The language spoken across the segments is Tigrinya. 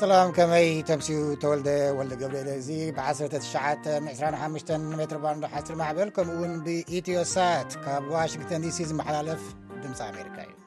ሰላም ከመይ ተምስኡ ተወልደ ወልደ ገብርኤለ እዚ ብ1925 ሜትር ባንዶ ሓስር ማዕበል ከምኡውን ብኢትዮሳት ካብ ዋሽንግተን ዲሲ ዝመሓላለፍ ድምፂ ኣሜሪካ እዩ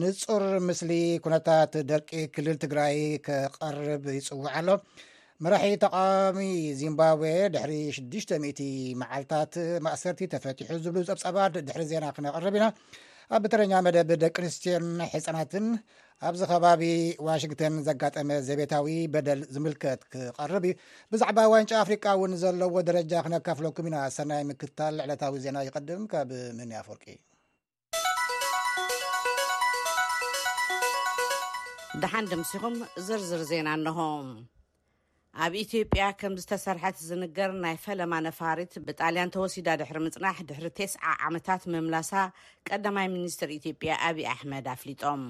ንጹር ምስሊ ኩነታት ደቂ ክልል ትግራይ ክቐርብ ይጽውዕ ኣሎ መራሒ ተቃዋሚ ዚምባብዌ ድሕሪ 600 መዓልታት ማእሰርቲ ተፈቲሑ ዝብሉ ፀብፃባት ድሕሪ ዜና ክነቕርብ ኢና ኣብ ብተረኛ መደብ ደቂ ኣንስትዮን ሕፃናትን ኣብዚ ከባቢ ዋሽንግተን ዘጋጠመ ዘቤታዊ በደል ዝምልከት ክቐርብ እዩ ብዛዕባ ዋንጫ ኣፍሪቃ እውን ዘለዎ ደረጃ ክነካፍለኩም ኢና ሰናይ ምክታል ዕለታዊ ዜና ይቅድም ካብ ምን ኣፍወርቂ ደሓን ደምሲኹም ዝርዝር ዜና ኣንሆ ኣብ ኢትዮጵያ ከም ዝተሰርሐት ዝንገር ናይ ፈለማ ነፋሪት ብጣልያን ተወሲዳ ድሕሪ ምፅናሕ ድሕሪ ቴስዓ ዓመታት ምምላሳ ቀዳማይ ሚኒስትር ኢትዮጵያ ኣብዪ ኣሕመድ ኣፍሊጦም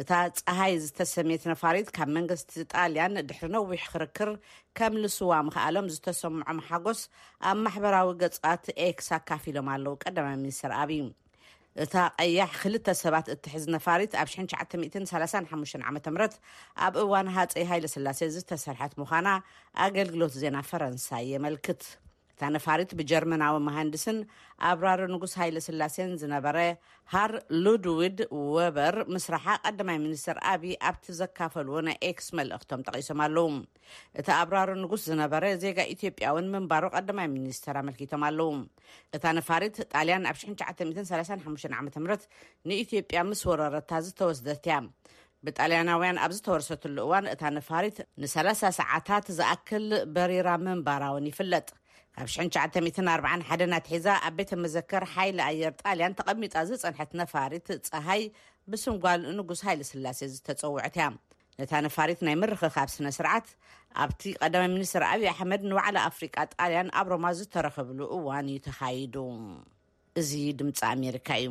እታ ጸሃይ ዝተሰምየት ነፋሪት ካብ መንግስቲ ጣልያን ድሕሪ ነዊሕ ክርክር ከምልስዋ ምኽኣሎም ዝተሰምዖም ሓጎስ ኣብ ማሕበራዊ ገጻት ኤክስ ኣካፊሎም ኣለዉ ቀዳማይ ሚኒስትር ኣብይ እታ ቀያሕ ክልተ ሰባት እትሕዝ ነፋሪት ኣብ 1935 ዓ ም ኣብ እዋን ሃፀይ ሃይለስላሴ ዝተሰርሐት ምዃና ኣገልግሎት ዜና ፈረንሳይ የመልክት እታ ነፋሪት ብጀርመናዊ መሃንድስን ኣብራሪ ንጉስ ሃይለስላሴን ዝነበረ ሃር ሉድዊድ ወበር ምስራሓ ቀዳማይ ሚኒስትር ኣብይ ኣብቲ ዘካፈልዎ ናይ ኤክስ መልእኽቶም ጠቒሶም ኣለዉ። እቲ ኣብራሪ ንጉስ ዝነበረ ዜጋ ኢትዮጵያውን ምንባሩ ቀዳማይ ሚኒስትር ኣመልኪቶም ኣለዉ። እታ ነፋሪት ጣልያን ኣብ 1935 ዓ ም ንኢትዮጵያ ምስ ወረረታ ዝተወስደት እያ። ብጣልያናውያን ኣብ ዝተወርሰትሉ እዋን እታ ነፋሪት ንሰላሳ ሰዓታት ዝኣክል በሪራ ምንባራ'ውን ይፍለጥ። ካብ ሽሕን ትሽዓተ ሚእትን ኣርብዓን ሓደን ኣትሒዛ ኣብ ቤተ መዘከር ሓይሊ ኣየር ጣልያን ተቐሚጣ ዝጸንሐት ነፋሪት ጸሃይ ብስም ጓል ንጉስ ሃይለስላሴ ዝተጸውዐት እያ። ነታ ነፋሪት ናይ ምርኽኻብ ስነ ስርዓት ኣብቲ ቀዳማይ ሚኒስትር ኣብዪ ኣሕመድ ንዋዕላ ኣፍሪቃ ጣልያን ኣብ ሮማ ዝተረኸብሉ እዋን እዩ ተኻይዱ። እዚ ድምጺ ኣሜሪካ እዩ።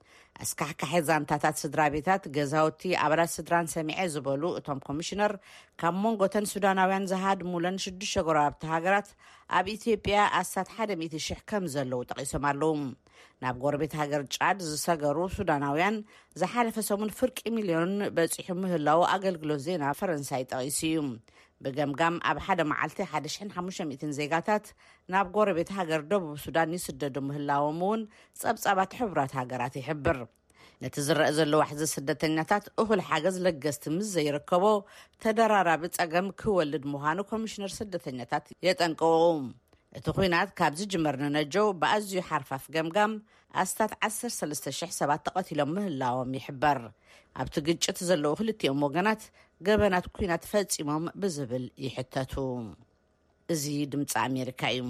ኣስካሕካሒ ዛንታታት ስድራቤታት፣ ገዛውቲ፣ ኣባላት ስድራን ሰሚዐ ዝበሉ እቶም ኮሚሽነር፣ ካብ መንጎ እተን ሱዳናውያን ዝሃድሙለን ሽዱሽተ ጎረባብቲ ሃገራት ኣብ ኢትዮጵያ ኣስታት ሓደ ሚእቲ ሽሕ ከም ዘለዉ ጠቒሶም ኣለዉ። ናብ ጎረቤት ሃገር ጫድ ዝሰገሩ ሱዳናውያን ዝሓለፈ ሰሙን ፍርቂ ሚልዮን በፂሑ ምህላው ኣገልግሎት ዜና ፈረንሳይ ጠቒሱ እዩ። ብገምጋም ኣብ ሓደ መዓልቲ 1500 ዜጋታት ናብ ጎረቤት ሃገር ደቡብ ሱዳን ይስደዱ ምህላዎም እውን ጸብጻባት ሕቡራት ሃገራት ይሕብር። ነቲ ዝረእ ዘሎ ዋሕዚ ስደተኛታት እኹል ሓገዝ ለገስቲ ምስ ዘይርከቦ ተደራራቢ ጸገም ክወልድ ምዃኑ ኮሚሽነር ስደተኛታት የጠንቅቑ። እቲ ኹናት ካብ ዝጅመር ንነጆ ብኣዝዩ ሓርፋፍ ገምጋም ኣስታት ዓሰርተ ሰለስተ ሽሕ ሰባት ተቐቲሎም ምህላዎም ይሕበር። ኣብቲ ግጭት ዘለዉ ክልቲኦም ወገናት ገበናት ኲናት ፈጺሞም ብዝብል ይሕተቱ። እዚ ድምፂ ኣሜሪካ እዩ።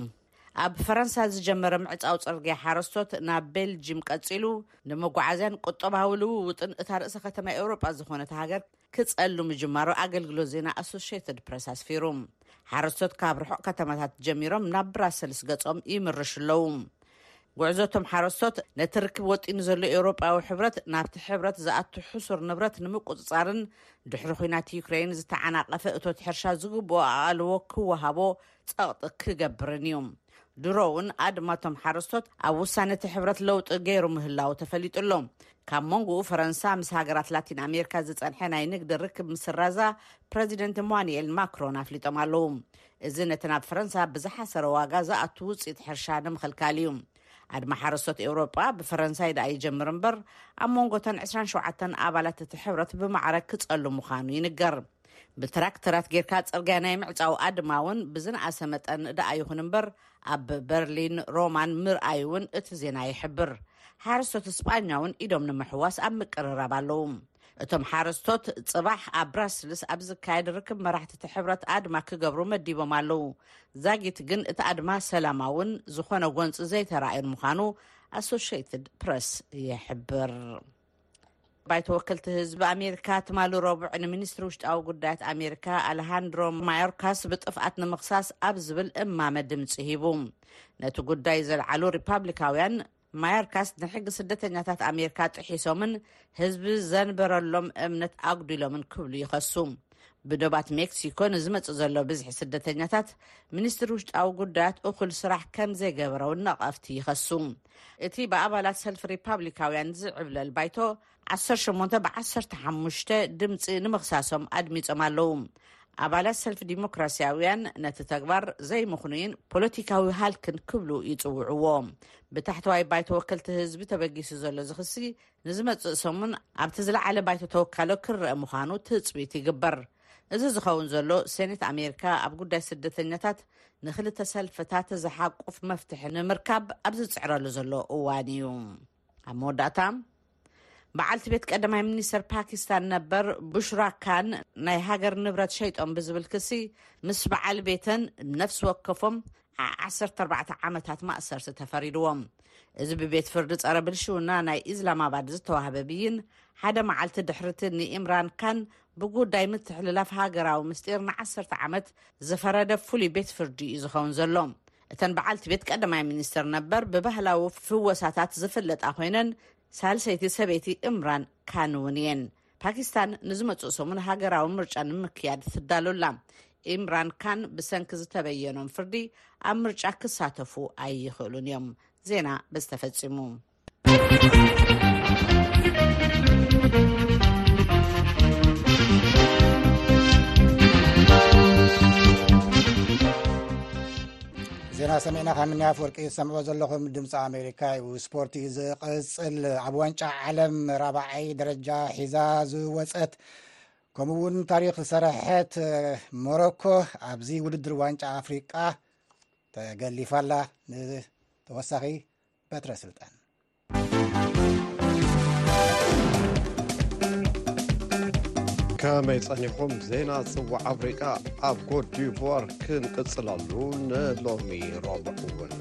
ኣብ ፈረንሳ ዝጀመረ ምዕፃው ፅርግያ ሓረስቶት ናብ ቤልጂም ቀፂሉ ንመጓዓዝያን ቁጠባዊ ልውውጥን እታ ርእሰ ከተማ ኤውሮጳ ዝኾነት ሃገር ክፀሉ ምጅማሩ ኣገልግሎት ዜና ኣሶሼትድ ፕረስ ኣስፊሩ። ሓረስቶት ካብ ርሑቕ ከተማታት ጀሚሮም ናብ ብራሰልስ ገፆም ይምርሹ ኣለዉ። ጉዕዞ እቶም ሓረስቶት ነቲ ርክብ ወጢኑ ዘሎ ኤውሮጳዊ ሕብረት ናብቲ ሕብረት ዝኣቱ ሕሱር ንብረት ንምቁጽጻርን ድሕሪ ኹናት ዩክረይን ዝተዓናቐፈ እቶት ሕርሻ ዝግብኦ ኣቓልቦ ክወሃቦ ጸቕጢ ክገብርን እዩ። ድሮ እውን ኣድማ እቶም ሓረስቶት ኣብ ውሳነ እቲ ሕብረት ለውጢ ገይሩ ምህላዉ ተፈሊጡ ኣሎ። ካብ መንጎኡ ፈረንሳ ምስ ሃገራት ላቲን ኣሜሪካ ዝጸንሐ ናይ ንግዲ ርክብ ምስራዛ ፕረዚደንት ኢማኑኤል ማክሮን ኣፍሊጦም ኣለዉ። እዚ ነቲ ናብ ፈረንሳ ብዝሓሰረ ዋጋ ዝኣቱ ውጽኢት ሕርሻ ንምኽልካል እዩ። ኣድማ ሓረስቶት ኤውሮጳ ብፈረንሳይ ደኣ ይጀምር እምበር ኣብ መንጎ እተን ዕስራን ሸውዓተን ኣባላት እቲ ሕብረት ብማዕረ ክጸሉ ምዃኑ ይንገር። ብትራክተራት ጌርካ ጽርግያ ናይ ምዕጻው ኣድማ እውን ብዝነኣሰ መጠን ደኣ ይኹን እምበር ኣብ በርሊን ሮማን ምርኣዩ እውን እቲ ዜና ይሕብር። ሓረስቶት ስጳኛ እውን ኢዶም ንምሕዋስ ኣብ ምቅርራብ ኣለዉ። እቶም ሓረስቶት ፅባሕ ኣብ ብራስልስ ኣብ ዝካየድ ርክብ መራሕቲ እቲ ሕብረት ኣድማ ክገብሩ መዲቦም ኣለዉ። ዛጊት ግን እቲ ኣድማ ሰላማውን ዝኾነ ጎንፂ ዘይተራእዮን ምዃኑ ኣሶሽትድ ፕረስ ይሕብር። ባይቶ ወከልቲ ህዝቢ ኣሜሪካ ትማሊ ረቡዕ ንሚኒስትሪ ውሽጣዊ ጉዳያት ኣሜሪካ ኣሌሃንድሮ ማዮርካስ ብጥፍኣት ንምኽሳስ ኣብ ዝብል እማመ ድምፂ ሂቡ ነቲ ጉዳይ ዘልዓሉ ሪፓብሊካውያን ማዮርካስ ንሕጊ ስደተኛታት ኣሜሪካ ጥሒሶምን ህዝቢ ዘንበረሎም እምነት ኣጉዲሎምን ክብሉ ይኸሱ ብዶባት ሜክሲኮ ንዝመፅእ ዘሎ ብዝሒ ስደተኛታት ሚኒስትሪ ውሽጣዊ ጉዳያት እኹል ስራሕ ከም ዘይገበረውን ነቐፍቲ ይኸሱ እቲ ብኣባላት ሰልፊ ሪፓብሊካውያን ዝዕብለል ባይቶ ዓሰርተ ሸሞንተ ብ ዓሰርተ ሓሙሽተ ድምጺ ንምኽሳሶም ኣድሚጾም ኣለዉ። ኣባላት ሰልፊ ዲሞክራስያውያን ነቲ ተግባር ዘይምኽኑይን ፖለቲካዊ ሃልክን ክብሉ ይጽውዕዎ። ብታሕተዋይ ባይቶ ወከልቲ ህዝቢ ተበጊሱ ዘሎ እዚ ክሲ ንዝመጽእ ሰሙን ኣብቲ ዝለዓለ ባይቶ ተወካሎ ክረአ ምዃኑ ትጽቢት ይግበር። እዚ ዝኸውን ዘሎ ሴኔት ኣሜሪካ ኣብ ጉዳይ ስደተኛታት ንክልተ ሰልፍታት ዝሓቁፍ መፍትሒ ንምርካብ ኣብ ዝጽዕረሉ ዘሎ እዋን እዩ። ኣብ መወዳእታ በዓልቲ ቤት ቀዳማይ ሚኒስተር ፓኪስታን ነበር ቡሽራ ካን ናይ ሃገር ንብረት ሸይጦም ብዝብል ክሲ ምስ በዓል ቤተን ነፍሲ ወከፎም ዓ 14 ዓመታት ማእሰርቲ ተፈሪድዎም እዚ ብቤት ፍርዲ ጸረ ብልሽውና ናይ ኢስላማባድ ዝተዋህበ ብይን ሓደ መዓልቲ ድሕርቲ ንኢምራን ካን ብጉዳይ ምትሕልላፍ ሃገራዊ ምስጢር ንዓሰርተ ዓመት ዝፈረደ ፍሉይ ቤት ፍርዲ እዩ ዝኸውን ዘሎ እተን በዓልቲ ቤት ቀዳማይ ሚኒስትር ነበር ብባህላዊ ፍወሳታት ዝፍለጣ ኮይነን ሳልሰይቲ ሰበይቲ እምራን ካን እውን እየን። ፓኪስታን ንዝመጽእ ሰሙን ሃገራዊ ምርጫ ንምክያድ ትዳሎ ኣላ። ኢምራን ካን ብሰንኪ ዝተበየኖም ፍርዲ ኣብ ምርጫ ክሳተፉ ኣይኽእሉን እዮም። ዜና በዝተፈጺሙ። ዜና ሰሜና ካምኒ ኣፍወርቂ ዝሰምዑ ዘለኹም ድምፂ ኣሜሪካ ዩ ስፖርት ዩ ዝቕፅል ኣብ ዋንጫ ዓለም ራብዓይ ደረጃ ሒዛ ዝወፀት ከምኡ እውን ታሪክ ዝሰረሐት ሞሮኮ ኣብዚ ውድድር ዋንጫ ኣፍሪቃ ተገሊፋ ኣላ ንተወሳኺ በትረ ስልጣን ከመይ ጸኒኹም ዜና ጽዋዕ ኣፍሪቃ ኣብ ኮትዲቫር ክንቅጽለሉ ንሎሚ ረብዑ እውን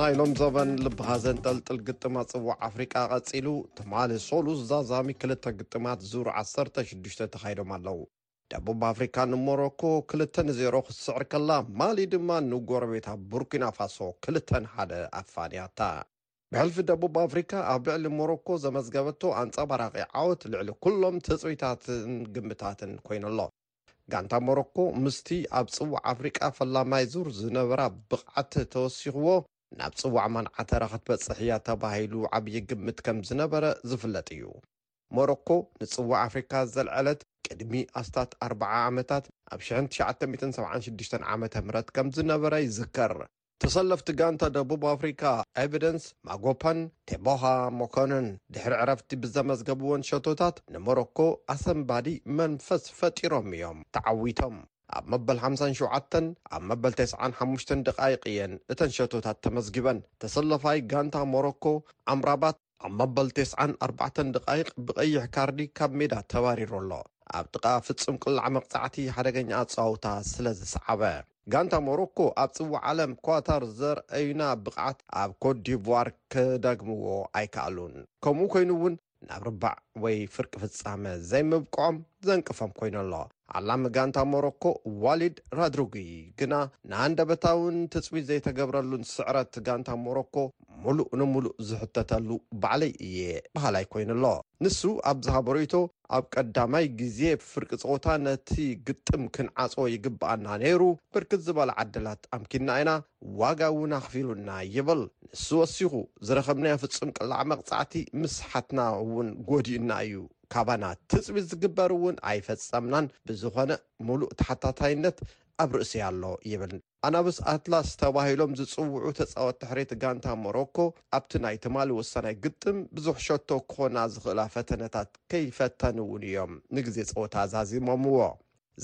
ናይ ሎም ዘበን ልብኻ ዘንጠልጥል ግጥማት ጽዋዕ ኣፍሪቃ ቀጺሉ ትማሊ ሶሉስ ዛዛሚ ክልተ ግጥማት ዙር 16 ተኻይዶም ኣለዉ ደቡብ ኣፍሪካ ንሞሮኮ ክልተ ን ዜሮ ክትስዕር ከላ ማሊ ድማ ንጎረቤታ ቡርኪናፋሶ ክልተ ን ሓደ ኣፋንያታ። ብሕልፊ ደቡብ ኣፍሪካ ኣብ ልዕሊ ሞሮኮ ዘመዝገበቶ ኣንፀባራቒ ዓወት ልዕሊ ኩሎም ትፅቢታትን ግምታትን ኮይኑ ኣሎ። ጋንታ ሞሮኮ ምስቲ ኣብ ፅዋዕ ኣፍሪቃ ፈላማይ ዙር ዝነበራ ብቕዓት ተወሲኽዎ ናብ ፅዋዕ ማንዓተራ ክትበፅሕ እያ ተባሂሉ ዓብዪ ግምት ከምዝነበረ ዝፍለጥ እዩ። ሞሮኮ ንጽዋዕ ኣፍሪካ ዘልዐለት ቅድሚ ኣስታት ኣርብዓ ዓመታት ኣብ ሽሕን ትሽዓተ ሚእትን ሰብዓን ሽዱሽተን ዓመተ ምህረት ከምዝነበረ ይዝከር። ተሰለፍቲ ጋንታ ደቡብ ኣፍሪካ ኤቪደንስ ማጎፓን ቴቦሃ ሞኮነን ድሕሪ ዕረፍቲ ብዘመዝገብወን ሸቶታት ንሞሮኮ ኣሰንባዲ መንፈስ ፈጢሮም እዮም ተዓዊቶም። ኣብ መበል ሓምሳን ሸውዓተን ኣብ መበል ተስዓን ሓሙሽተን ደቓይቕ እየን እተን ሸቶታት ተመዝጊበን። ተሰለፋይ ጋንታ ሞሮኮ ኣምራባት ኣብ መበል ቴስዓን ኣርባዕተን ደቓይቕ ብቀይሕ ካርዲ ካብ ሜዳ ተባሪሩ ኣሎ፣ ኣብ ጥቓ ፍጹም ቅላዕ መቕጻዕቲ ሓደገኛ ኣጻውታ ስለዝሰዓበ። ጋንታ ሞሮኮ ኣብ ጽዋዕ ዓለም ኳታር ዘርኣዩና ብቕዓት ኣብ ኮትዲቭዋር ክደግምዎ ኣይከኣሉን፣ ከምኡ ኮይኑ'ውን ናብ ርባዕ ወይ ፍርቂ ፍጻመ ዘይምብቅዖም ዘንቅፎም ኮይኑ ኣሎ። ዓላሚ ጋንታ ሞሮኮ ዋሊድ ራድሩጊ ግና ንሃንደበታውን ትጽቢት ዘይተገብረሉን ስዕረት ጋንታ ሞሮኮ ሙሉእ ንሙሉእ ዝሕተተሉ ባዕለይ እየ በሃላይ ኮይኑ ኣሎ። ንሱ ኣብ ዝሃቦ ርእይቶ፣ ኣብ ቀዳማይ ግዜ ፍርቂ ጸወታ ነቲ ግጥም ክንዓጽዎ ይግበኣና ነይሩ፣ ብርክት ዝበላ ዕድላት ኣምኪንና ኢና፣ ዋጋ እውን ኣኽፊሉና ይብል። ንሱ ወሲኹ፣ ዝረኸብናዮ ፍጹም ቅላዕ መቕጻዕቲ ምስሓትና እውን ጎዲኡና እዩ። ካባና ትጽቢት ዝግበር እውን ኣይፈጸምናን፣ ብዝኾነ ሙሉእ ተሓታታይነት ኣብ ርእሰይ ኣሎ ይብል። ኣናብስ ኣትላስ ተባሂሎም ዝጽውዑ ተጻወቲ ሕሬት ጋንታ ሞሮኮ፣ ኣብቲ ናይ ትማሊ ወሳናይ ግጥም ብዙሕ ሸቶ ክኾና ዝኽእላ ፈተነታት ከይፈተኑ እውን እዮም ንግዜ ጸወታ ዛዚሞምዎ።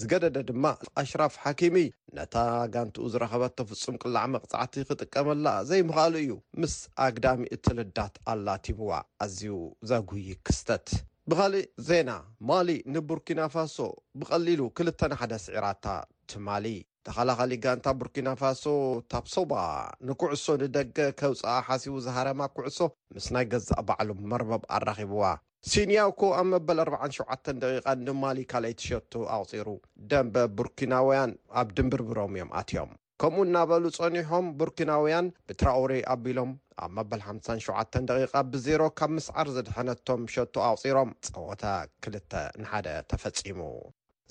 ዝገደደ ድማ ኣሽራፍ ሓኪሚ ነታ ጋንትኡ ዝረኸበቶ ፍጹም ቅላዕ መቕጻዕቲ ክጥቀመላ ዘይምኽኣሉ እዩ ምስ ኣግዳሚ እቲ ልዳት ኣላቲምዋ። ኣዝዩ ዘጉሂ ክስተት። ብኻሊእ ዜና ማሊ ንቡርኪናፋሶ ብቐሊሉ ክልተ ን ሓደ ስዒራታ ትማሊ። ተኸላኻሊ ጋንታ ቡርኪናፋሶ ታፕሶባ ንኩዕሶ ንደገ ከውጽኣ ሓሲቡ ዝሃረማ ኩዕሶ ምስ ናይ ገዛእ ባዕሉ መርበብ ኣራኺብዋ። ሲንያውኮ ኣብ መበል ኣርብዓን ሸውዓተን ደቂቓን ንማሊ ካልኣይቲ ሸቶ ኣቑጺሩ። ደምበ ቡርኪናውያን ኣብ ድምብርብሮም እዮም ኣትዮም። ከምኡ እናበሉ ጸኒሖም ቡርኪናውያን ብትራኦሬ ኣቢሎም ኣብ መበል ሓምሳን ሸውዓተን ደቂቓ ብዜሮ ካብ ምስዓር ዘድሐነቶም ሸቶ ኣቑጺሮም ጸወታ ክልተ ንሓደ ተፈጺሙ።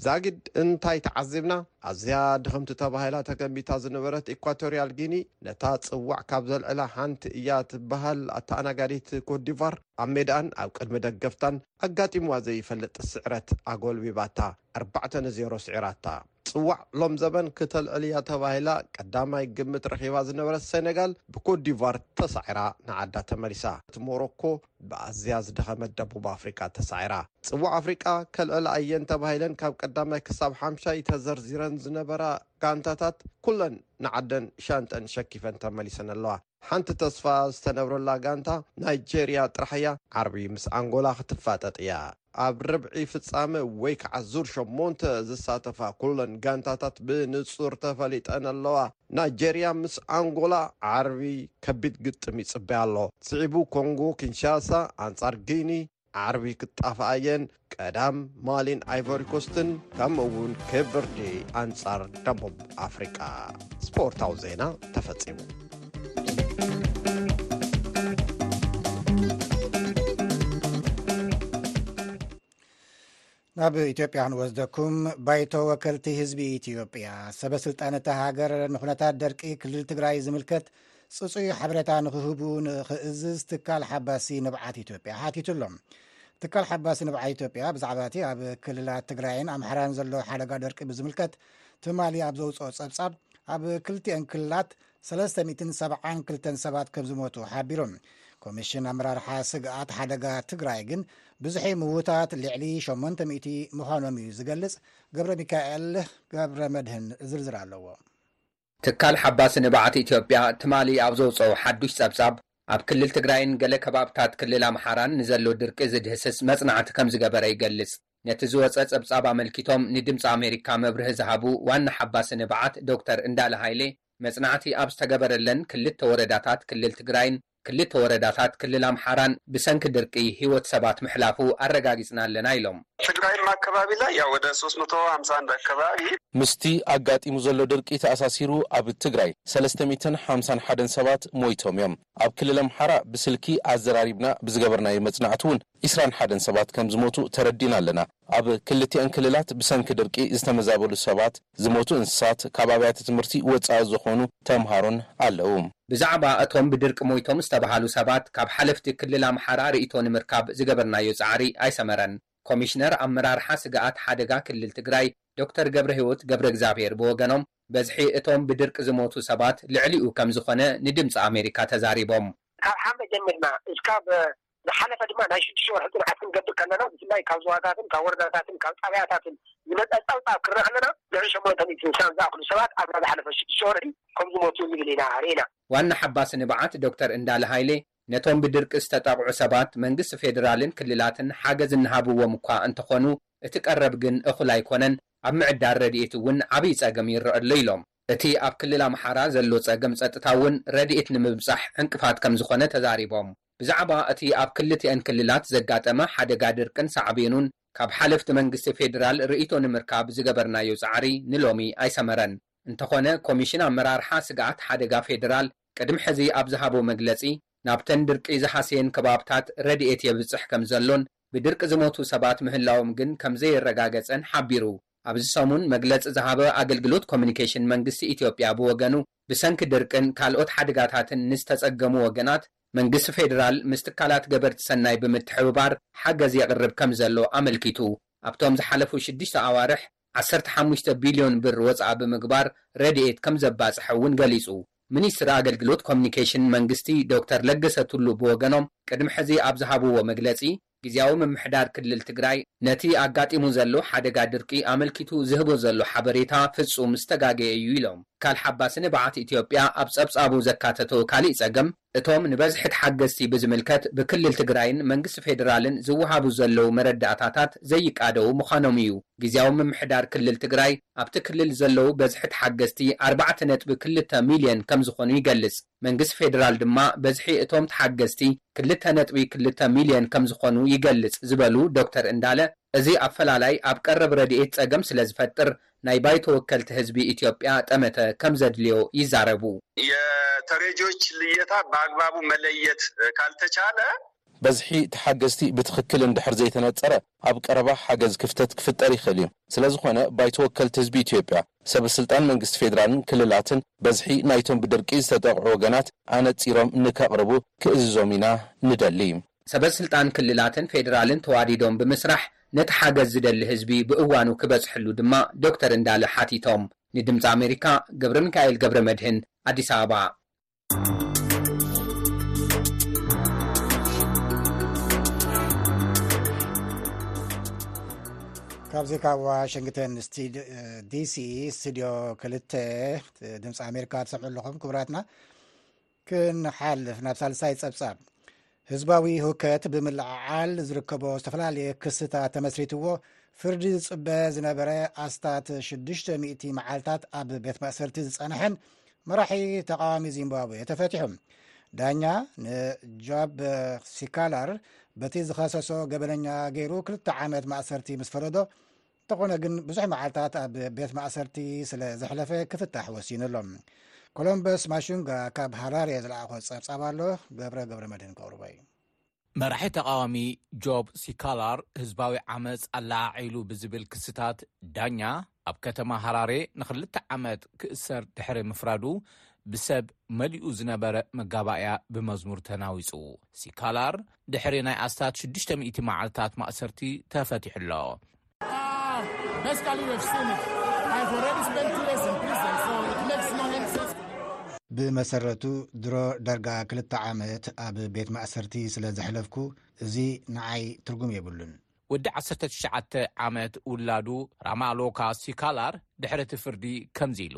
ዛጊድ እንታይ ተዓዚብና? ኣዝያ ድኽምቲ ተባሂላ ተገሚታ ዝነበረት ኢኳቶርያል ጊኒ፣ ነታ ጽዋዕ ካብ ዘልዕላ ሓንቲ እያ ትበሃል ኣተኣናጋዲት ኮትዲቫር ኣብ ሜዳኣን ኣብ ቅድሚ ደገፍታን ኣጋጢምዋ ዘይፈልጥ ስዕረት ኣጎልቢባታ ኣርባዕተ ን ዜሮ ስዒራታ። ጽዋዕ ሎምዘበን ክተልዕል እያ ተባሂላ ቀዳማይ ግምት ረኺባ ዝነበረት ሰነጋል ብኮትዲቫር ተሳዒራ ንዓዳ ተመሊሳ። ሞሮኮ ብኣዝያ ዝደኸመት ደቡብ ኣፍሪቃ ተሳዒራ። ጽዋዕ ኣፍሪቃ ከልዕላ እየን ተባሂለን ካብ ቀዳማይ ክሳብ ሓምሻይ ተዘርዚረን ዝነበራ ጋንታታት ኩለን ንዓደን ሻንጠን ሸኪፈን ተመሊሰን ኣለዋ። ሓንቲ ተስፋ ዝተነብረላ ጋንታ ናይጀርያ ጥራሕ እያ ዓርቢ ምስ ኣንጎላ ክትፋጠጥ እያ። ኣብ ርብዒ ፍጻመ ወይ ከዓ ዙር ሸሞንተ ዝሳተፋ ኩለን ጋንታታት ብንፁር ተፈሊጠን ኣለዋ። ናይጀርያ ምስ ኣንጎላ ዓርቢ ከቢድ ግጥም ይፅበያ ኣሎ። ስዒቡ ኮንጎ ኪንሻሳ ኣንፃር ጊኒ ዓርቢ ክጣፍኣ እየን። ቀዳም ማሊን ኣይቮሪኮስትን ከምኡ እውን ኬፕ ቨርዴ ኣንፃር ደቡብ ኣፍሪቃ። ስፖርታዊ ዜና ተፈፂሙ። ናብ ኢትዮጵያ ክንወስደኩም ባይቶ ወከልቲ ህዝቢ ኢትዮጵያ ሰበ ስልጣንታ ሃገር ንኩነታት ደርቂ ክልል ትግራይ ዝምልከት ፅፁዩ ሓበሬታ ንክህቡ ንክእዝዝ ትካል ሓባሲ ንብዓት ኢትዮጵያ ሓቲቱ ኣሎ ትካል ሓባሲ ንብዓት ኢትዮጵያ ብዛዕባ እቲ ኣብ ክልላት ትግራይን ኣምሓራን ዘሎ ሓደጋ ደርቂ ብዝምልከት ትማሊ ኣብ ዘውፅኦ ፀብፃብ ኣብ ክልቲኤን ክልላት ሰለስተ ሚእትን ሰብዓን ክልተን ሰባት ከም ዝሞቱ ሓቢሩ። ኮሚሽን ኣመራርሓ ስግኣት ሓደጋ ትግራይ ግን ብዝሒ ምዉታት ልዕሊ ሸሞንተ ሚእቲ ምዃኖም እዩ ዝገልጽ። ገብረሚካኤል ገብረመድህን ዝርዝር ኣለዎ። ትካል ሓባሲ ንብዓት ኢትዮጵያ ትማሊ ኣብ ዘውጽኦ ሓዱሽ ጸብጻብ፣ ኣብ ክልል ትግራይን ገለ ከባብታት ክልል ኣምሓራን ንዘሎ ድርቂ ዝድህስስ መጽናዕቲ ከም ዝገበረ ይገልጽ። ነቲ ዝወጸ ጸብጻብ ኣመልኪቶም ንድምጺ ኣሜሪካ መብርሂ ዝሃቡ ዋና ሓባሲ ንብዓት ዶክተር እንዳለ ሃይሌ፣ መጽናዕቲ ኣብ ዝተገበረለን ክልተ ወረዳታት ክልል ትግራይን ክልተ ወረዳታት ክልል ኣምሓራን ብሰንኪ ድርቂ ህይወት ሰባት ምሕላፉ ኣረጋጊጽና ኣለና ኢሎም። ትግራይም ኣከባቢ ላይ ያው ወደ ሶስት መቶ ሃምሳ አንድ ኣከባቢ። ምስቲ ኣጋጢሙ ዘሎ ድርቂ ተኣሳሲሩ ኣብ ትግራይ ሰለስተ ሚእትን ሓምሳን ሓደን ሰባት ሞይቶም እዮም። ኣብ ክልል ኣምሓራ ብስልኪ ኣዘራሪብና ብዝገበርናዮ መጽናዕቲ እውን ኢስራን ሓደን ሰባት ከም ዝሞቱ ተረዲእና ኣለና። ኣብ ክልቲኣን ክልላት ብሰንኪ ድርቂ ዝተመዛበሉ ሰባት፣ ዝሞቱ እንስሳት፣ ካብ ኣብያተ ትምህርቲ ወጻኢ ዝኾኑ ተምሃሮን ኣለዉ። ብዛዕባ እቶም ብድርቂ ሞይቶም ዝተብሃሉ ሰባት ካብ ሓለፍቲ ክልል ኣምሓራ ርእይቶ ንምርካብ ዝገበርናዮ ጻዕሪ ኣይሰመረን። ኮሚሽነር ኣመራርሓ ስግኣት ሓደጋ ክልል ትግራይ ዶክተር ገብረሂወት ገብረእግዚኣብሄር ብወገኖም በዝሒ እቶም ብድርቂ ዝሞቱ ሰባት ልዕሊኡ ከም ዝኾነ ንድምጺ ኣሜሪካ ተዛሪቦም። ካብ ሓምለ ጀሚርና እስካብ ዝሓለፈ ድማ ናይ ሽዱሽተ ወርሒ ፅንዓት ክንገብር ከለና ብፍላይ ካብ ዞባታትን ካብ ወረዳታትን ካብ ጣብያታትን ዝመፀ ፀብፃብ ክርኢ ከለና ልዕሊ ሸሞንተ ሚእትን ስሳን ዝኣኽሉ ሰባት ኣብዛ ዝሓለፈት ሽዱሽተ ወርሒ ከምዝሞቱ ንብል ኢና ሪእና። ዋና ሓባሲ ንብዓት ዶክተር እንዳለ ሃይሌ ነቶም ብድርቂ ዝተጠቕዑ ሰባት መንግስቲ ፌዴራልን ክልላትን ሓገዝ እናሃብዎም እኳ እንተኾኑ እቲ ቀረብ ግን እኹል ኣይኮነን፣ ኣብ ምዕዳል ረድኤት እውን ዓብይ ፀገም ይረእ ኣሎ ኢሎም። እቲ ኣብ ክልል ኣምሓራ ዘሎ ፀገም ፀጥታ እውን ረድኤት ንምብፃሕ ዕንቅፋት ከምዝኾነ ተዛሪቦም። ብዛዕባ እቲ ኣብ ክልቲኣን ክልላት ዘጋጠመ ሓደጋ ድርቅን ሳዕቤኑን ካብ ሓለፍቲ መንግስቲ ፌዴራል ርእይቶ ንምርካብ ዝገበርናዮ ፃዕሪ ንሎሚ ኣይሰመረን። እንተኾነ ኮሚሽን ኣመራርሓ ስግኣት ሓደጋ ፌዴራል ቅድሚ ሕዚ ኣብ ዝሃቦ መግለፂ ናብተን ድርቂ ዝሃሰየን ከባብታት ረድኤት የብፅሕ ከምዘሎን ብድርቂ ዝሞቱ ሰባት ምህላዎም ግን ከምዘየረጋገፀን ሓቢሩ። ኣብዚ ሰሙን መግለፂ ዝሃበ ኣገልግሎት ኮሙዩኒኬሽን መንግስቲ ኢትዮጵያ ብወገኑ ብሰንኪ ድርቅን ካልኦት ሓደጋታትን ንዝተፀገሙ ወገናት መንግስቲ ፌዴራል ምስ ትካላት ገበርቲ ሰናይ ብምትሕብባር ሓገዝ የቕርብ ከምዘሎ ኣመልኪቱ። ኣብቶም ዝሓለፉ ሽዱሽተ ኣዋርሕ ዓሰርተ ሓሙሽተ ቢሊዮን ብር ወፃኢ ብምግባር ረድኤት ከምዘባፅሐ እውን ገሊፁ። ሚኒስትር ኣገልግሎት ኮሙዩኒኬሽን መንግስቲ ዶክተር ለገሰ ቱሉ ብወገኖም ቅድሚ ሕዚ ኣብ ዝሃብዎ መግለፂ፣ ግዝያዊ ምምሕዳር ክልል ትግራይ ነቲ ኣጋጢሙ ዘሎ ሓደጋ ድርቂ ኣመልኪቱ ዝህቦ ዘሎ ሓበሬታ ፍፁም ዝተጋገየ እዩ ኢሎም። ትካል ሓባሲ ንብዓት ኢትዮጵያ ኣብ ፀብፃቡ ዘካተቶ ካሊእ ፀገም እቶም ንበዝሒ ተሓገዝቲ ብዝምልከት ብክልል ትግራይን መንግስቲ ፌዴራልን ዝወሃቡ ዘለው መረዳእታታት ዘይቃደው ምዃኖም እዩ። ግዝያዊ ምምሕዳር ክልል ትግራይ ኣብቲ ክልል ዘለው በዝሒ ተሓገዝቲ ኣርባዕተ ነጥቢ ክልተ ሚሊየን ከምዝኾኑ ይገልፅ። መንግስቲ ፌደራል ድማ በዝሒ እቶም ተሓገዝቲ ክልተ ነጥቢ ክልተ ሚልዮን ከምዝኾኑ ይገልፅ ዝበሉ ዶክተር እንዳለ፣ እዚ ኣፈላላይ ኣብ ቀረብ ረድኤት ፀገም ስለዝፈጥር ናይ ባይቶ ወከልቲ ህዝቢ ኢትዮጵያ ጠመተ ከምዘድልዮ ይዛረቡ። የተሬጂዎች ልየታ በአግባቡ መለየት ካልተቻለ በዝሒ ተሓገዝቲ ብትኽክል እንድሕር ዘይተነፀረ ኣብ ቀረባ ሓገዝ ክፍተት ክፍጠር ይኽእል እዩ። ስለዝኾነ ባይቶ ወከልቲ ህዝቢ ኢትዮጵያ፣ ሰበስልጣን መንግስቲ ፌዴራልን ክልላትን በዝሒ ናይቶም ብድርቂ ዝተጠቕዑ ወገናት ኣነፂሮም ንከቕርቡ ክእዝዞም ኢና ንደሊ። ሰበስልጣን ክልላትን ፌዴራልን ተዋዲዶም ብምስራሕ ነቲ ሓገዝ ዝደሊ ህዝቢ ብእዋኑ ክበፅሕሉ ድማ ዶክተር እንዳለ ሓቲቶም። ንድምፂ ኣሜሪካ ገብረሚካኤል ገብረመድህን ኣዲስ ኣበባ። ካብዚ ካብ ዋሽንግተን ዲሲ ስትድዮ ክልተ ድምፂ ኣሜሪካ ትሰምዑ ኣለኹም ክብራትና ክንሓልፍ ናብ ሳልሳይ ፀብፃብ ህዝባዊ ህውከት ብምልዕዓል ዝርከቦ ዝተፈላለየ ክስታት ተመስሪትዎ ፍርዲ ዝፅበ ዝነበረ ኣስታት 600 መዓልታት ኣብ ቤት ማእሰርቲ ዝፀንሐን መራሒ ተቃዋሚ ዚምባብዌ ተፈቲሑ ዳኛ ንጃብ ሲካላር በቲ ዝኸሰሶ ገበነኛ ገይሩ ክልተ ዓመት ማእሰርቲ ምስ ፈረዶ እንተኾነ ግን ብዙሕ መዓልታት ኣብ ቤት ማእሰርቲ ስለ ዘሕለፈ ክፍታሕ ወሲኑ ኣሎ ኮሎምበስ ማሹንጋ ካብ ሃራርየ ዝለኣኾ ጸብጻብ ኣሎ ገብረ ገብረ መድህን ከቕርቦ እዩ መራሒ ተቓዋሚ ጆብ ሲካላር ህዝባዊ ዓመፅ ኣለዓዒሉ ብዝብል ክስታት ዳኛ ኣብ ከተማ ሃራሬ ንክልተ ዓመት ክእሰር ድሕሪ ምፍራዱ ብሰብ መሊኡ ዝነበረ መጋባእያ ብመዝሙር ተናዊፁ ሲካላር ድሕሪ ናይ ኣስታት ሽዱሽተ ሚእቲ መዓልታት ማእሰርቲ ተፈቲሑ ኣሎ። ብመሰረቱ ድሮ ዳርጋ ክልተ ዓመት ኣብ ቤት ማእሰርቲ ስለ ዘሕለፍኩ እዚ ንዓይ ትርጉም የብሉን። ወዲ 19 ዓመት ውላዱ ራማሎካ ሲካላር ድሕሪ እቲ ፍርዲ ከምዚ ኢሉ።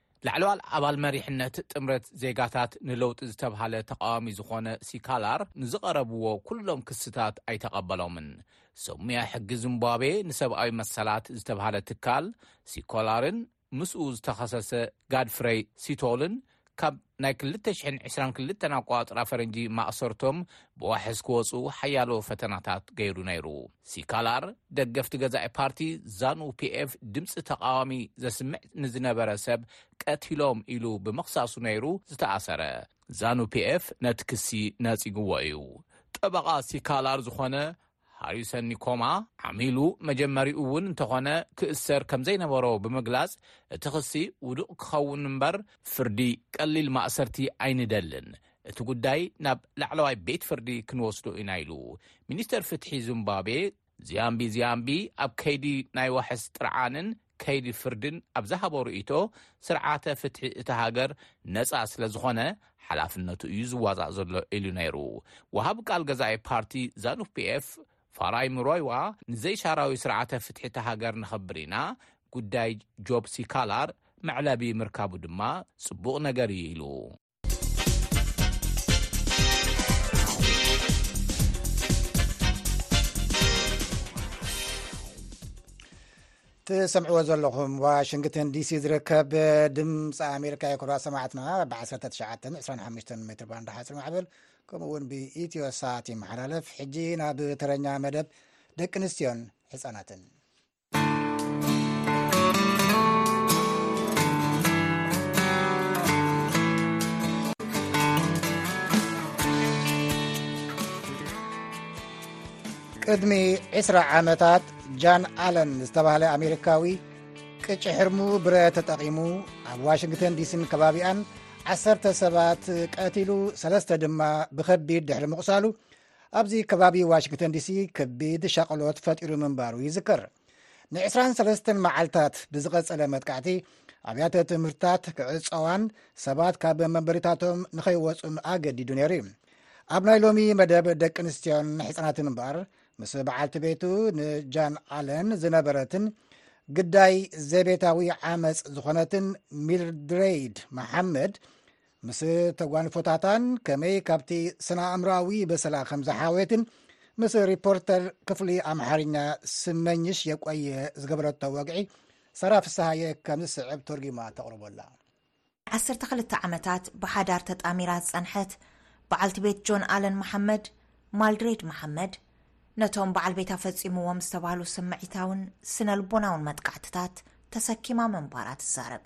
ላዕለዋል ኣባል መሪሕነት ጥምረት ዜጋታት ንለውጢ ዝተብሃለ ተቓዋሚ ዝኾነ ሲካላር ንዝቐረብዎ ኩሎም ክስታት ኣይተቐበሎምን። ሰብ ሙያ ሕጊ ዚምባብዌ ንሰብኣዊ መሰላት ዝተብሃለ ትካል ሲኮላርን ምስኡ ዝተኸሰሰ ጋድፍረይ ሲቶልን ካብ ናይ ክልተ ሽሕን ዕስራን ክልተን ኣቆጻጽራ ፈረንጂ ማእሰርቶም ብዋሕስ ክወጹ ሓያሎ ፈተናታት ገይሩ ነይሩ። ሲካላር ደገፍቲ ገዛኢ ፓርቲ ዛኑ ፒኤፍ ድምፂ ተቓዋሚ ዘስምዕ ንዝነበረ ሰብ ቀቲሎም ኢሉ ብምኽሳሱ ነይሩ ዝተኣሰረ። ዛኑ ፒኤፍ ነቲ ክሲ ነፂግዎ እዩ። ጠበቓ ሲካላር ዝኾነ ሃሪሰን ኒኮማ ዓሚሉ መጀመሪኡ እውን እንተኾነ ክእሰር ከምዘይነበሮ ብምግላፅ እቲ ክሲ ውዱቕ ክኸውን እምበር ፍርዲ ቀሊል ማእሰርቲ ኣይንደልን እቲ ጉዳይ ናብ ላዕለዋይ ቤት ፍርዲ ክንወስዶ ኢና ኢሉ ሚኒስተር ፍትሒ ዙምባቤ ዚያምቢ ዚያምቢ ኣብ ከይዲ ናይ ዋሕስ ጥርዓንን ከይዲ ፍርድን ኣብ ዝሃቦ ርእይቶ ስርዓተ ፍትሒ እታ ሃገር ነፃ ስለ ዝኾነ ሓላፍነቱ እዩ ዝዋፃእ ዘሎ ኢሉ ነይሩ ወሃቢ ቃል ገዛኢ ፓርቲ ዛኑ ፒኤፍ ፋራይ ምሮይዋ ንዘይሻራዊ ስርዓተ ፍትሒ እታ ሃገር ነኸብር ኢና ጉዳይ ጆብ ሲካላር መዕለቢ ምርካቡ ድማ ጽቡቕ ነገር እዩ ኢሉ ትሰምዕዎ ዘለኹም ዋሽንግተን ዲሲ ዝርከብ ድምፂ ኣሜሪካ ዩ ክብራ ሰማዕትና ብ1925 ሜትር ባንዳ ሓፅሪ ማዕበል ከምኡ እውን ብኢትዮ ሳት ይመሓላለፍ ሕጂ ናብ ተረኛ መደብ ደቂ ኣንስትዮን ሕፃናትን ቅድሚ 20 ዓመታት ጃን ኣለን ዝተባህለ ኣሜሪካዊ ቅጭ ሕርሙ ብረ ተጠቒሙ ኣብ ዋሽንግተን ዲሲን ከባቢኣን ዓሰርተ ሰባት ቀቲሉ ሰለስተ ድማ ብኸቢድ ድሕሪ ምቑሳሉ ኣብዚ ከባቢ ዋሽንግተን ዲሲ ከቢድ ሻቕሎት ፈጢሩ ምንባሩ ይዝከር። ን23 መዓልታት ብዝቐጸለ መጥቃዕቲ ኣብያተ ትምህርትታት ክዕጸዋን ሰባት ካብ መንበሪታቶም ንኸይወጹን ኣገዲዱ ነይሩ እዩ። ኣብ ናይ ሎሚ መደብ ደቂ ኣንስትዮን ሕፃናትን እምበኣር ምስ በዓልቲ ቤቱ ንጃን ኣለን ዝነበረትን ግዳይ ዘቤታዊ ዓመፅ ዝኾነትን ሚልድሬይድ መሓመድ ምስ ተጓንፎታታን ከመይ ካብቲ ስነ-ኣእምሮኣዊ በሰላ ከም ዝሓወየትን ምስ ሪፖርተር ክፍሊ ኣምሓርኛ ስመኝሽ የቆየ ዝገበረቶ ወግዒ ሰራ ፍስሃየ ከም ዝስዕብ ተርጊማ ተቕርቦ ኣላ። ዓሰርተ ክልተ ዓመታት ብሓዳር ተጣሚራ ዝጸንሐት በዓልቲ ቤት ጆን ኣለን መሓመድ ማልድሬድ መሓመድ ነቶም በዓል ቤታ ፈጺምዎም ዝተባህሉ ስምዒታውን ስነ ልቦናውን መጥቃዕትታት ተሰኪማ ምንባራ ትዛረብ።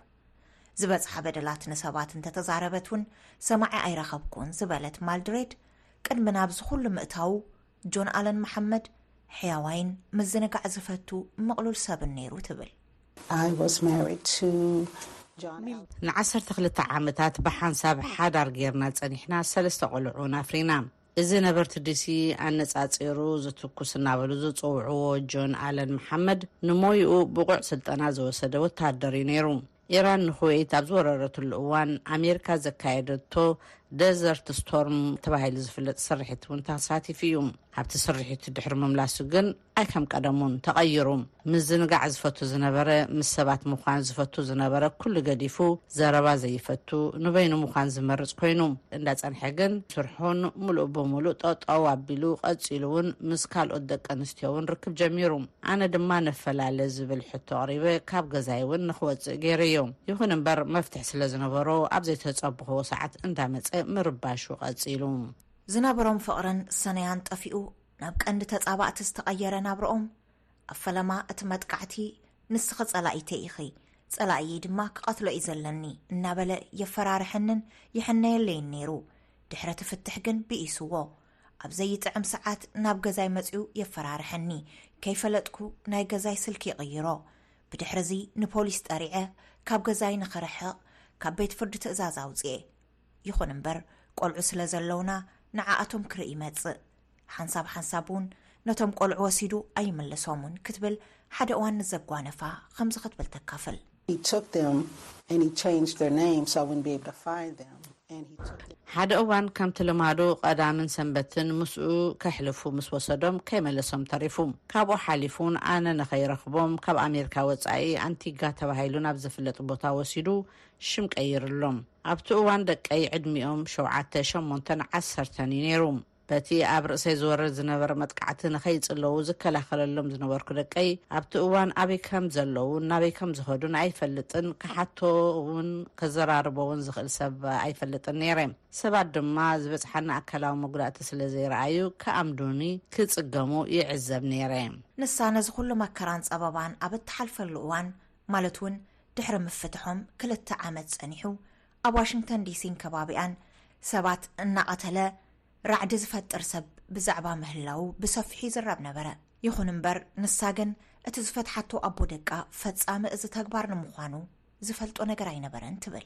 ዝበጽሓ በደላት ንሰባት እንተተዛረበት እውን ሰማዒ ኣይረኸብኩን ዝበለት ማልድሬድ ቅድሚ ናብዚ ኩሉ ምእታዉ ጆን ኣለን መሓመድ ሕያዋይን ምዝንጋዕ ዝፈቱ ምቕሉል ሰብን ነይሩ ትብል ንዓሰርተ ክልተ ዓመታት ብሓንሳብ ሓዳር ጌርና ጸኒሕና ሰለስተ ቆልዑ ናፍሪና እዚ ነበርቲ ዲሲ ኣነጻጺሩ ዝትኩስ እናበሉ ዝጽውዕዎ ጆን ኣለን መሓመድ፣ ንሞይኡ ብቑዕ ስልጠና ዝወሰደ ወተሃደር እዩ ነይሩ። ኢራን ንኩዌይት ኣብ ዝወረረትሉ እዋን፣ ኣሜሪካ ዘካየደቶ ደዘርት ስቶርም ተባሂሉ ዝፍለጥ ስርሒት እውን ተሳቲፉ እዩ። ኣብቲ ስርሒት ድሕሪ ምምላሱ ግን፣ ኣይከም ቀደሙን ተቐይሩ። ምዝንጋዕ ዝፈቱ ዝነበረ፣ ምስ ሰባት ምዃን ዝፈቱ ዝነበረ ኩሉ ገዲፉ ዘረባ ዘይፈቱ ንበይኑ ምዃን ዝመርጽ ኮይኑ እንዳጸንሐ ግን ስርሑን ምሉእ ብምሉእ ጠጠው ኣቢሉ ቀጺሉ ውን ምስ ካልኦት ደቂ ኣንስትዮ ውን ርክብ ጀሚሩ። ኣነ ድማ ንፈላለ ዝብል ሕቶ ኣቕሪበ ካብ ገዛይ ውን ንክወጽእ ገይረዮ። ይኹን እምበር መፍትሒ ስለ ዝነበሮ ኣብ ዘይተጸብኽዎ ሰዓት እንዳመጸ ምርባሹ ቀጺሉ። ዝነበሮም ፍቕርን ሰነያን ጠፊኡ ናብ ቀንዲ ተጻባእቲ ዝተቐየረ ናብርኦም፣ ኣብ ፈለማ እቲ መጥቃዕቲ ንስኺ ጸላኢተይ ኢኺ፣ ጸላኢየይ ድማ ክቐትሎ እዩ ዘለኒ እናበለ የፈራርሐንን ይሕነየለይን ነይሩ። ድሕሪ እቲ ፍትሕ ግን ብኢሱዎ። ኣብ ዘይጥዕም ሰዓት ናብ ገዛይ መጺኡ የፈራርሐኒ፣ ከይፈለጥኩ ናይ ገዛይ ስልኪ ይቕይሮ። ብድሕሪ እዚ ንፖሊስ ጠሪዐ ካብ ገዛይ ንኽርሕቕ ካብ ቤት ፍርዲ ትእዛዝ ኣውጽኤ። ይኹን እምበር ቆልዑ ስለ ዘለውና ንዓኣቶም ክርኢ ይመጽእ። ሓንሳብ ሓንሳብ እውን ነቶም ቆልዑ ወሲዱ ኣይምልሶምን ክትብል ሓደ እዋን ንዘጓነፋ ከምዚ ክትብል ተካፍል። ሓደ እዋን ከምቲ ልማዱ ቐዳምን ሰንበትን ምስኡ ከሕልፉ ምስ ወሰዶም ከይመለሶም ተሪፉ። ካብኡ ሓሊፉ እውን ኣነ ንኸይረኽቦም ካብ ኣሜሪካ ወፃኢ ኣንቲጋ ተባሂሉ ናብ ዝፍለጥ ቦታ ወሲዱ ሽም ቀይርሎም። ኣብቲ እዋን ደቀይ ዕድሚኦም ሸውዓተ፣ ሸሞንተን ዓሰርተን እዩ ነይሩ። በቲ ኣብ ርእሰይ ዝወርድ ዝነበረ መጥቃዕቲ ንኸይጽለዉ ዝከላኸለሎም ዝነበርኩ ደቀይ ኣብቲ እዋን ኣበይ ከም ዘለዉን ናበይ ከም ዝኸዱን ኣይፈልጥን፣ ክሓቶ'ውን ከዘራርቦ'ውን ዝኽእል ሰብ ኣይፈልጥን ነይረ። ሰባት ድማ ዝበጽሓኒ ኣካላዊ መጉዳእቲ ስለ ዘይረኣዩ ክኣምዱኒ ክጽገሙ ይዕዘብ ነይረ። ንሳ ነዚ ኹሉ መከራን ጸበባን ኣብ እትሓልፈሉ እዋን ማለት እውን ድሕሪ ምፍትሖም ክልተ ዓመት ጸኒሑ ኣብ ዋሽንግተን ዲሲን ከባቢኣን ሰባት እናቐተለ ራዕዲ ዝፈጥር ሰብ ብዛዕባ ምህላዉ ብሰፊሑ ይዝረብ ነበረ። ይኹን እምበር ንሳ ግን እቲ ዝፈትሓቶ ኣቦ ደቃ ፈጻሚ እዚ ተግባር ንምዃኑ ዝፈልጦ ነገር ኣይነበረን ትብል።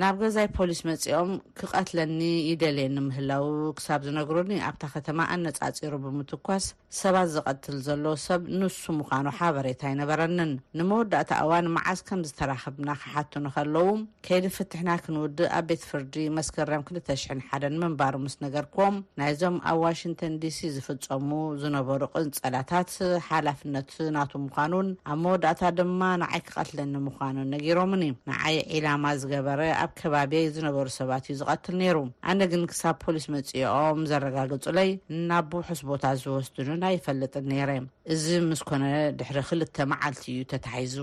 ናብ ገዛይ ፖሊስ መጺኦም ክቐትለኒ ይደልየኒ ምህላዉ ክሳብ ዝነግሩኒ ኣብታ ከተማ ኣነጻጺሩ ብምትኳስ ሰባት ዝቐትል ዘሎ ሰብ ንሱ ምዃኑ ሓበሬታ ኣይነበረንን። ንመወዳእታ እዋን መዓስ ከም ዝተራኸብና ክሓቱኒ ከለዉ፣ ከይዲ ፍትሕና ክንውድእ ኣብ ቤት ፍርዲ መስከረም ክልተ ሽሕን ሓደን ምንባሩ ምስ ነገርክዎም ናይዞም ኣብ ዋሽንተን ዲሲ ዝፍፀሙ ዝነበሩ ቅንፀላታት ሓላፍነት ናቱ ምዃኑን ኣብ መወዳእታ ድማ ንዓይ ክቐትለኒ ምዃኑን ነጊሮምኒ። ንዓይ ዒላማ ዝገበረ ኣብ ከባቢየይ ዝነበሩ ሰባት እዩ ዝቐትል ነይሩ። ኣነ ግን ክሳብ ፖሊስ መፂኦም ዘረጋግፁለይ ናብ ውሑስ ቦታ ዝወስዱንን ኣይፈልጥን ነይረ። እዚ ምስ ኮነ ድሕሪ ክልተ መዓልቲ እዩ ተታሒዙ።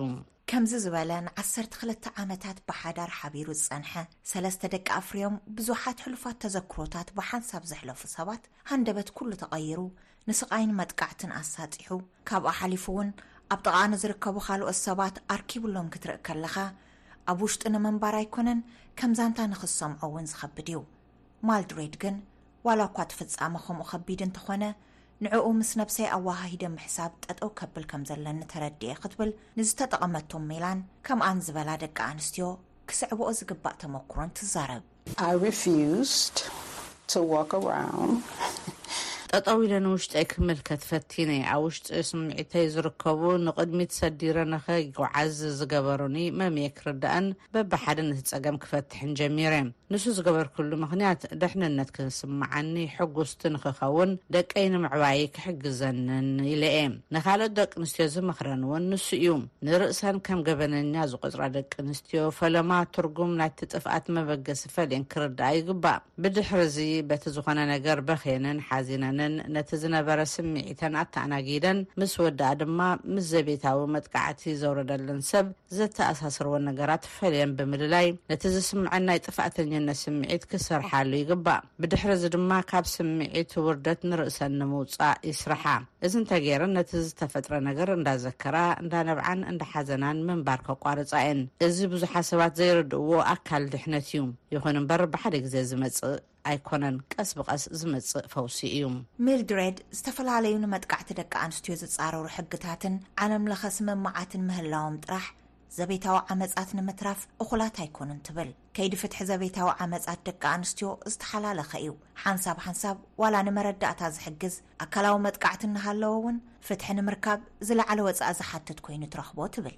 ከምዚ ዝበለ ንዓሰርተ ክልተ ዓመታት ብሓዳር ሓቢሩ ዝጸንሐ፣ ሰለስተ ደቂ ኣፍርዮም ብዙሓት ሕሉፋት ተዘክሮታት ብሓንሳብ ዘሕለፉ ሰባት ሃንደበት ኩሉ ተቐይሩ ንስቓይን መጥቃዕትን ኣሳጢሑ ካብኣ ሓሊፉ እውን ኣብ ጥቓ ንዝርከቡ ካልኦት ሰባት ኣርኪብሎም ክትርኢ ከለኻ ኣብ ውሽጢ ንምንባር ኣይኮነን ከም ዛንታ ንኽሰምዖ እውን ዝኸብድ እዩ። ማልድሬድ ግን ዋላ እኳ እቲ ፍጻመ ከምኡ ከቢድ እንተኾነ፣ ንዕኡ ምስ ነብሰይ ኣወሃሂደ ምሕሳብ ጠጠው ከብል ከም ዘለኒ ተረዲኤ ክትብል ንዝተጠቐመቶ ሜላን ከምኣን ዝበላ ደቂ ኣንስትዮ ክስዕብኦ ዝግባእ ተመኩሮን ትዛረብ። I refused to walk around. ጠጠው ኢለ ንውሽጠይ ክምልከት ፈቲነ። ኣብ ውሽጢ ስምዒተይ ዝርከቡ ንቕድሚት ሰዲረ ንኸይጉዓዝ ዝገበሩኒ መምየ ክርዳእን በብሓደ ነቲ ጸገም ክፈትሕን ጀሚረ። ንሱ ዝገበርክሉ ምኽንያት ደሕንነት ክንስምዓኒ፣ ሕጉስቲ ንክኸውን፣ ደቀይ ንምዕባየይ ክሕግዘንን ኢለ እየ። ንካልኦት ደቂ ኣንስትዮ ዝመኽረን እውን ንሱ እዩ። ንርእሰን ከም ገበነኛ ዝቖጽራ ደቂ ኣንስትዮ፣ ፈለማ ትርጉም ናይቲ ጥፍኣት መበገሲ ፈልየን ክርድኣ ይግባእ። ብድሕርዚ በቲ ዝኾነ ነገር በኽየንን ሓዚነንን፣ ነቲ ዝነበረ ስምዒተን ኣተኣናጊደን ምስ ወድኣ ድማ ምስ ዘቤታዊ መጥቃዕቲ ዘውረደለን ሰብ ዘተኣሳስርወን ነገራት ፈልየን ብምልላይ ነቲ ዝስመዐን ናይ ጥፋእተኝነት ስምዒት ክሰርሓሉ ይግባእ። ብድሕሪ እዚ ድማ ካብ ስምዒት ውርደት ንርእሰን ንምውፃእ ይስርሓ። እዚ እንተገይረን ነቲ ዝተፈጥረ ነገር እንዳዘከራ፣ እንዳነብዓን እንዳሓዘናን ምንባር ከቋርፃ እየን። እዚ ብዙሓት ሰባት ዘይርድእዎ ኣካል ድሕነት እዩ። ይኹን እምበር ብሓደ ግዘ ዝመፅእ። ኣይኮነን ቀስ ብቐስ ዝመጽእ ፈውሲ እዩ። ሚልድሬድ ዝተፈላለዩ ንመጥቃዕቲ ደቂ ኣንስትዮ ዝጻረሩ ሕግታትን ዓለም ለኸ ስምምዓትን ምህላዎም ጥራሕ ዘቤታዊ ዓመጻት ንምትራፍ እኹላት ኣይኮኑን ትብል። ከይዲ ፍትሒ ዘቤታዊ ዓመጻት ደቂ ኣንስትዮ ዝተሓላለኸ እዩ። ሓንሳብ ሓንሳብ ዋላ ንመረዳእታ ዝሕግዝ ኣካላዊ መጥቃዕቲ እናሃለወ እውን ፍትሒ ንምርካብ ዝለዓለ ወፃኢ ዝሓትት ኮይኑ ትረኽቦ ትብል።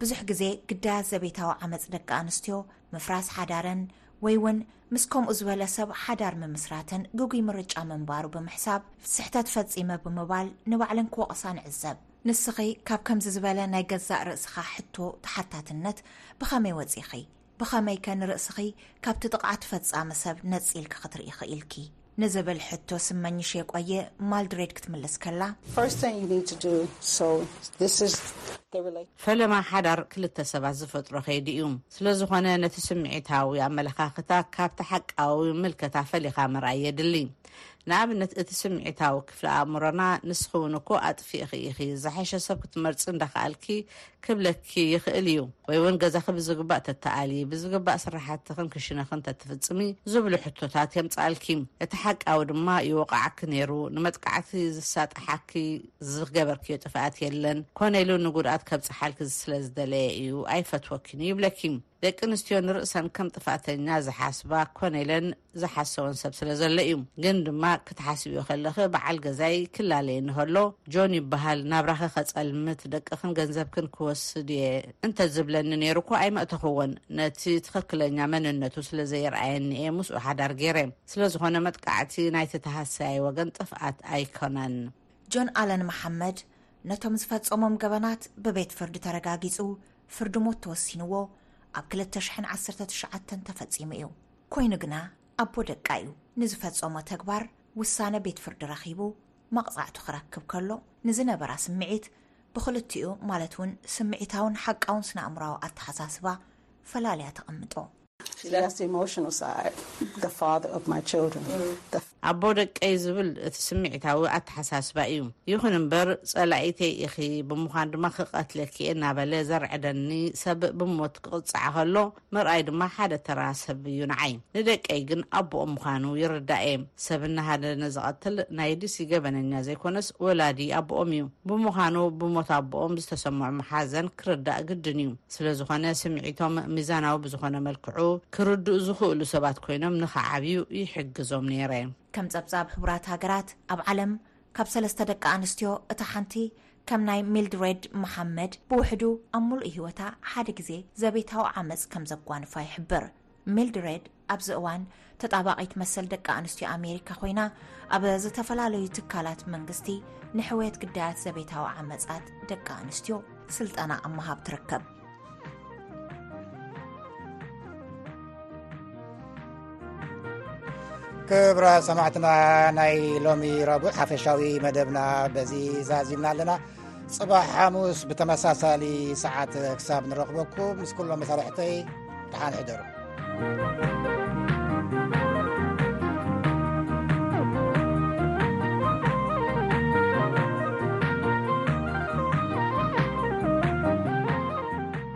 ብዙሕ ግዜ ግዳያት ዘቤታዊ ዓመጽ ደቂ ኣንስትዮ፣ ምፍራስ ሓዳረን ወይ ውን ምስ ከምኡ ዝበለ ሰብ ሓዳር ምምስራተን ግጉይ ምርጫ ምንባሩ ብምሕሳብ ስሕተት ፈጺመ ብምባል ንባዕለን ክወቕሳ ንዕዘብ። ንስኺ ካብ ከምዚ ዝበለ ናይ ገዛእ ርእስኻ ሕቶ ተሓታትነት ብኸመይ ወጺእኺ? ብኸመይከ ንርእስኺ ካብቲ ጥቕዓት ፈጻሚ ሰብ ነጺልኪ ክትርኢ ክኢልኪ? ንዝብል ሕቶ ስመኝሽ የቆየ ማልድሬድ ክትምልስ ከላ። ፈለማ ሓዳር ክልተ ሰባት ዝፈጥሮ ከይዲ እዩ። ስለዝኾነ ነቲ ስምዒታዊ ኣመለኻኽታ ካብቲ ሓቃዊ ምልከታ ፈሊኻ ምርኣይ የድሊ። ንኣብነት እቲ ስምዒታዊ ክፍሊ ኣእምሮና ንስኺ እውን እኮ ኣጥፊእኺ ኢኺ፣ ዝሐሸ ሰብ ክትመርጺ እንዳኸኣልኪ ክብለኪ ይኽእል እዩ፣ ወይ እውን ገዛኺ ብዝግባእ ተተኣልዪ፣ ብዝግባእ ስራሕትኽን ክሽነኽን ተትፍፅሚ ዝብሉ ሕቶታት የምፅኣልኪ። እቲ ሓቃዊ ድማ ይወቕዓኪ ነይሩ፣ ንመጥቃዕቲ ዝሳጥሓኪ ዝገበርክዮ ጥፍኣት የለን፣ ኮነ ኢሉ ንጉድኣት ከብፅሓልኪ ስለዝደለየ እዩ፣ ኣይፈትወኪን እዩ ይብለኪ። ደቂ ኣንስትዮ ንርእሰን ከም ጥፋተኛ ዝሓስባ ኮነ ኢለን ዝሓሰወን ሰብ ስለ ዘሎ እዩ። ግን ድማ ክትሓስብዮ ከለኺ በዓል ገዛይ ክላለየ እንከሎ ጆን ይበሃል ናብራኺ ከጸልምት ደቅኽን ገንዘብክን ክወስድ እየ እንተ ዝብለኒ ነይሩ እኮ ኣይመእተኹዎን ነቲ ትኽክለኛ መንነቱ ስለ ዘየርኣየኒ እየ ምስኡ ሓዳር ገይረ ስለ ዝኾነ መጥቃዕቲ ናይቲ ተሃሰያይ ወገን ጥፍኣት ኣይኮነን። ጆን ኣለን መሓመድ ነቶም ዝፈጸሞም ገበናት ብቤት ፍርዲ ተረጋጊጹ ፍርዲ ሞት ተወሲንዎ ኣብ 219 ተፈጺሙ እዩ ኮይኑ ግና ኣቦ ደቃ እዩ ንዝፈጸሞ ተግባር ውሳነ ቤት ፍርዲ ረኺቡ መቕጻዕቱ ክረክብ ከሎ ንዝነበራ ስምዒት ብክልቲኡ ማለት እውን ስምዒታውን ሓቃውን ስነኣእምራዊ ኣተሓሳስባ ፈላልያ ተቐምጦ ኣቦ ደቀይ ዝብል እቲ ስምዒታዊ ኣተሓሳስባ እዩ። ይኹን እምበር ጸላኢተይ ኢኺ፣ ብምዃኑ ድማ ክቐትለኪ እየ እናበለ ዘርዕደኒ ሰብ ብሞት ክቕጻዕ ከሎ ምርኣይ ድማ ሓደ ተራ ሰብ እዩ ንዓይ። ንደቀይ ግን ኣቦኦም ምዃኑ ይርዳእ እየ። ሰብ እናሃደነ ዝቐትል ናይ ዲሲ ገበነኛ ዘይኮነስ ወላዲ ኣቦኦም እዩ። ብምዃኑ ብሞት ኣቦኦም ዝተሰምዖም ሓዘን ክርዳእ ግድን እዩ። ስለዝኾነ ስምዒቶም ሚዛናዊ ብዝኾነ መልክዑ ክርድኡ ዝኽእሉ ሰባት ኮይኖም ንኽዓብዩ ይሕግዞም ነይረ። ከም ጸብጻብ ሕቡራት ሃገራት ኣብ ዓለም ካብ ሰለስተ ደቂ ኣንስትዮ እታ ሓንቲ ከም ናይ ሚልድሬድ መሓመድ ብውሕዱ ኣብ ምሉእ ህይወታ ሓደ ግዜ ዘቤታዊ ዓመጽ ከም ዘጓንፋ ይሕብር። ሚልድሬድ ኣብዚ እዋን ተጣባቒት መሰል ደቂ ኣንስትዮ ኣሜሪካ ኮይና ኣብ ዝተፈላለዩ ትካላት መንግስቲ ንሕውየት ግዳያት ዘቤታዊ ዓመፃት ደቂ ኣንስትዮ ስልጠና ኣብ ምሃብ ትርከብ ክብራ ሰማዕትና ናይ ሎሚ ረቡዕ ሓፈሻዊ መደብና በዚ ዛዚምና ኣለና ጽባሕ ሓሙስ ብተመሳሳሊ ሰዓት ክሳብ ንረኽበኩ ምስ ኩሎ መሳርሕተይ ድሓን ሕደሩ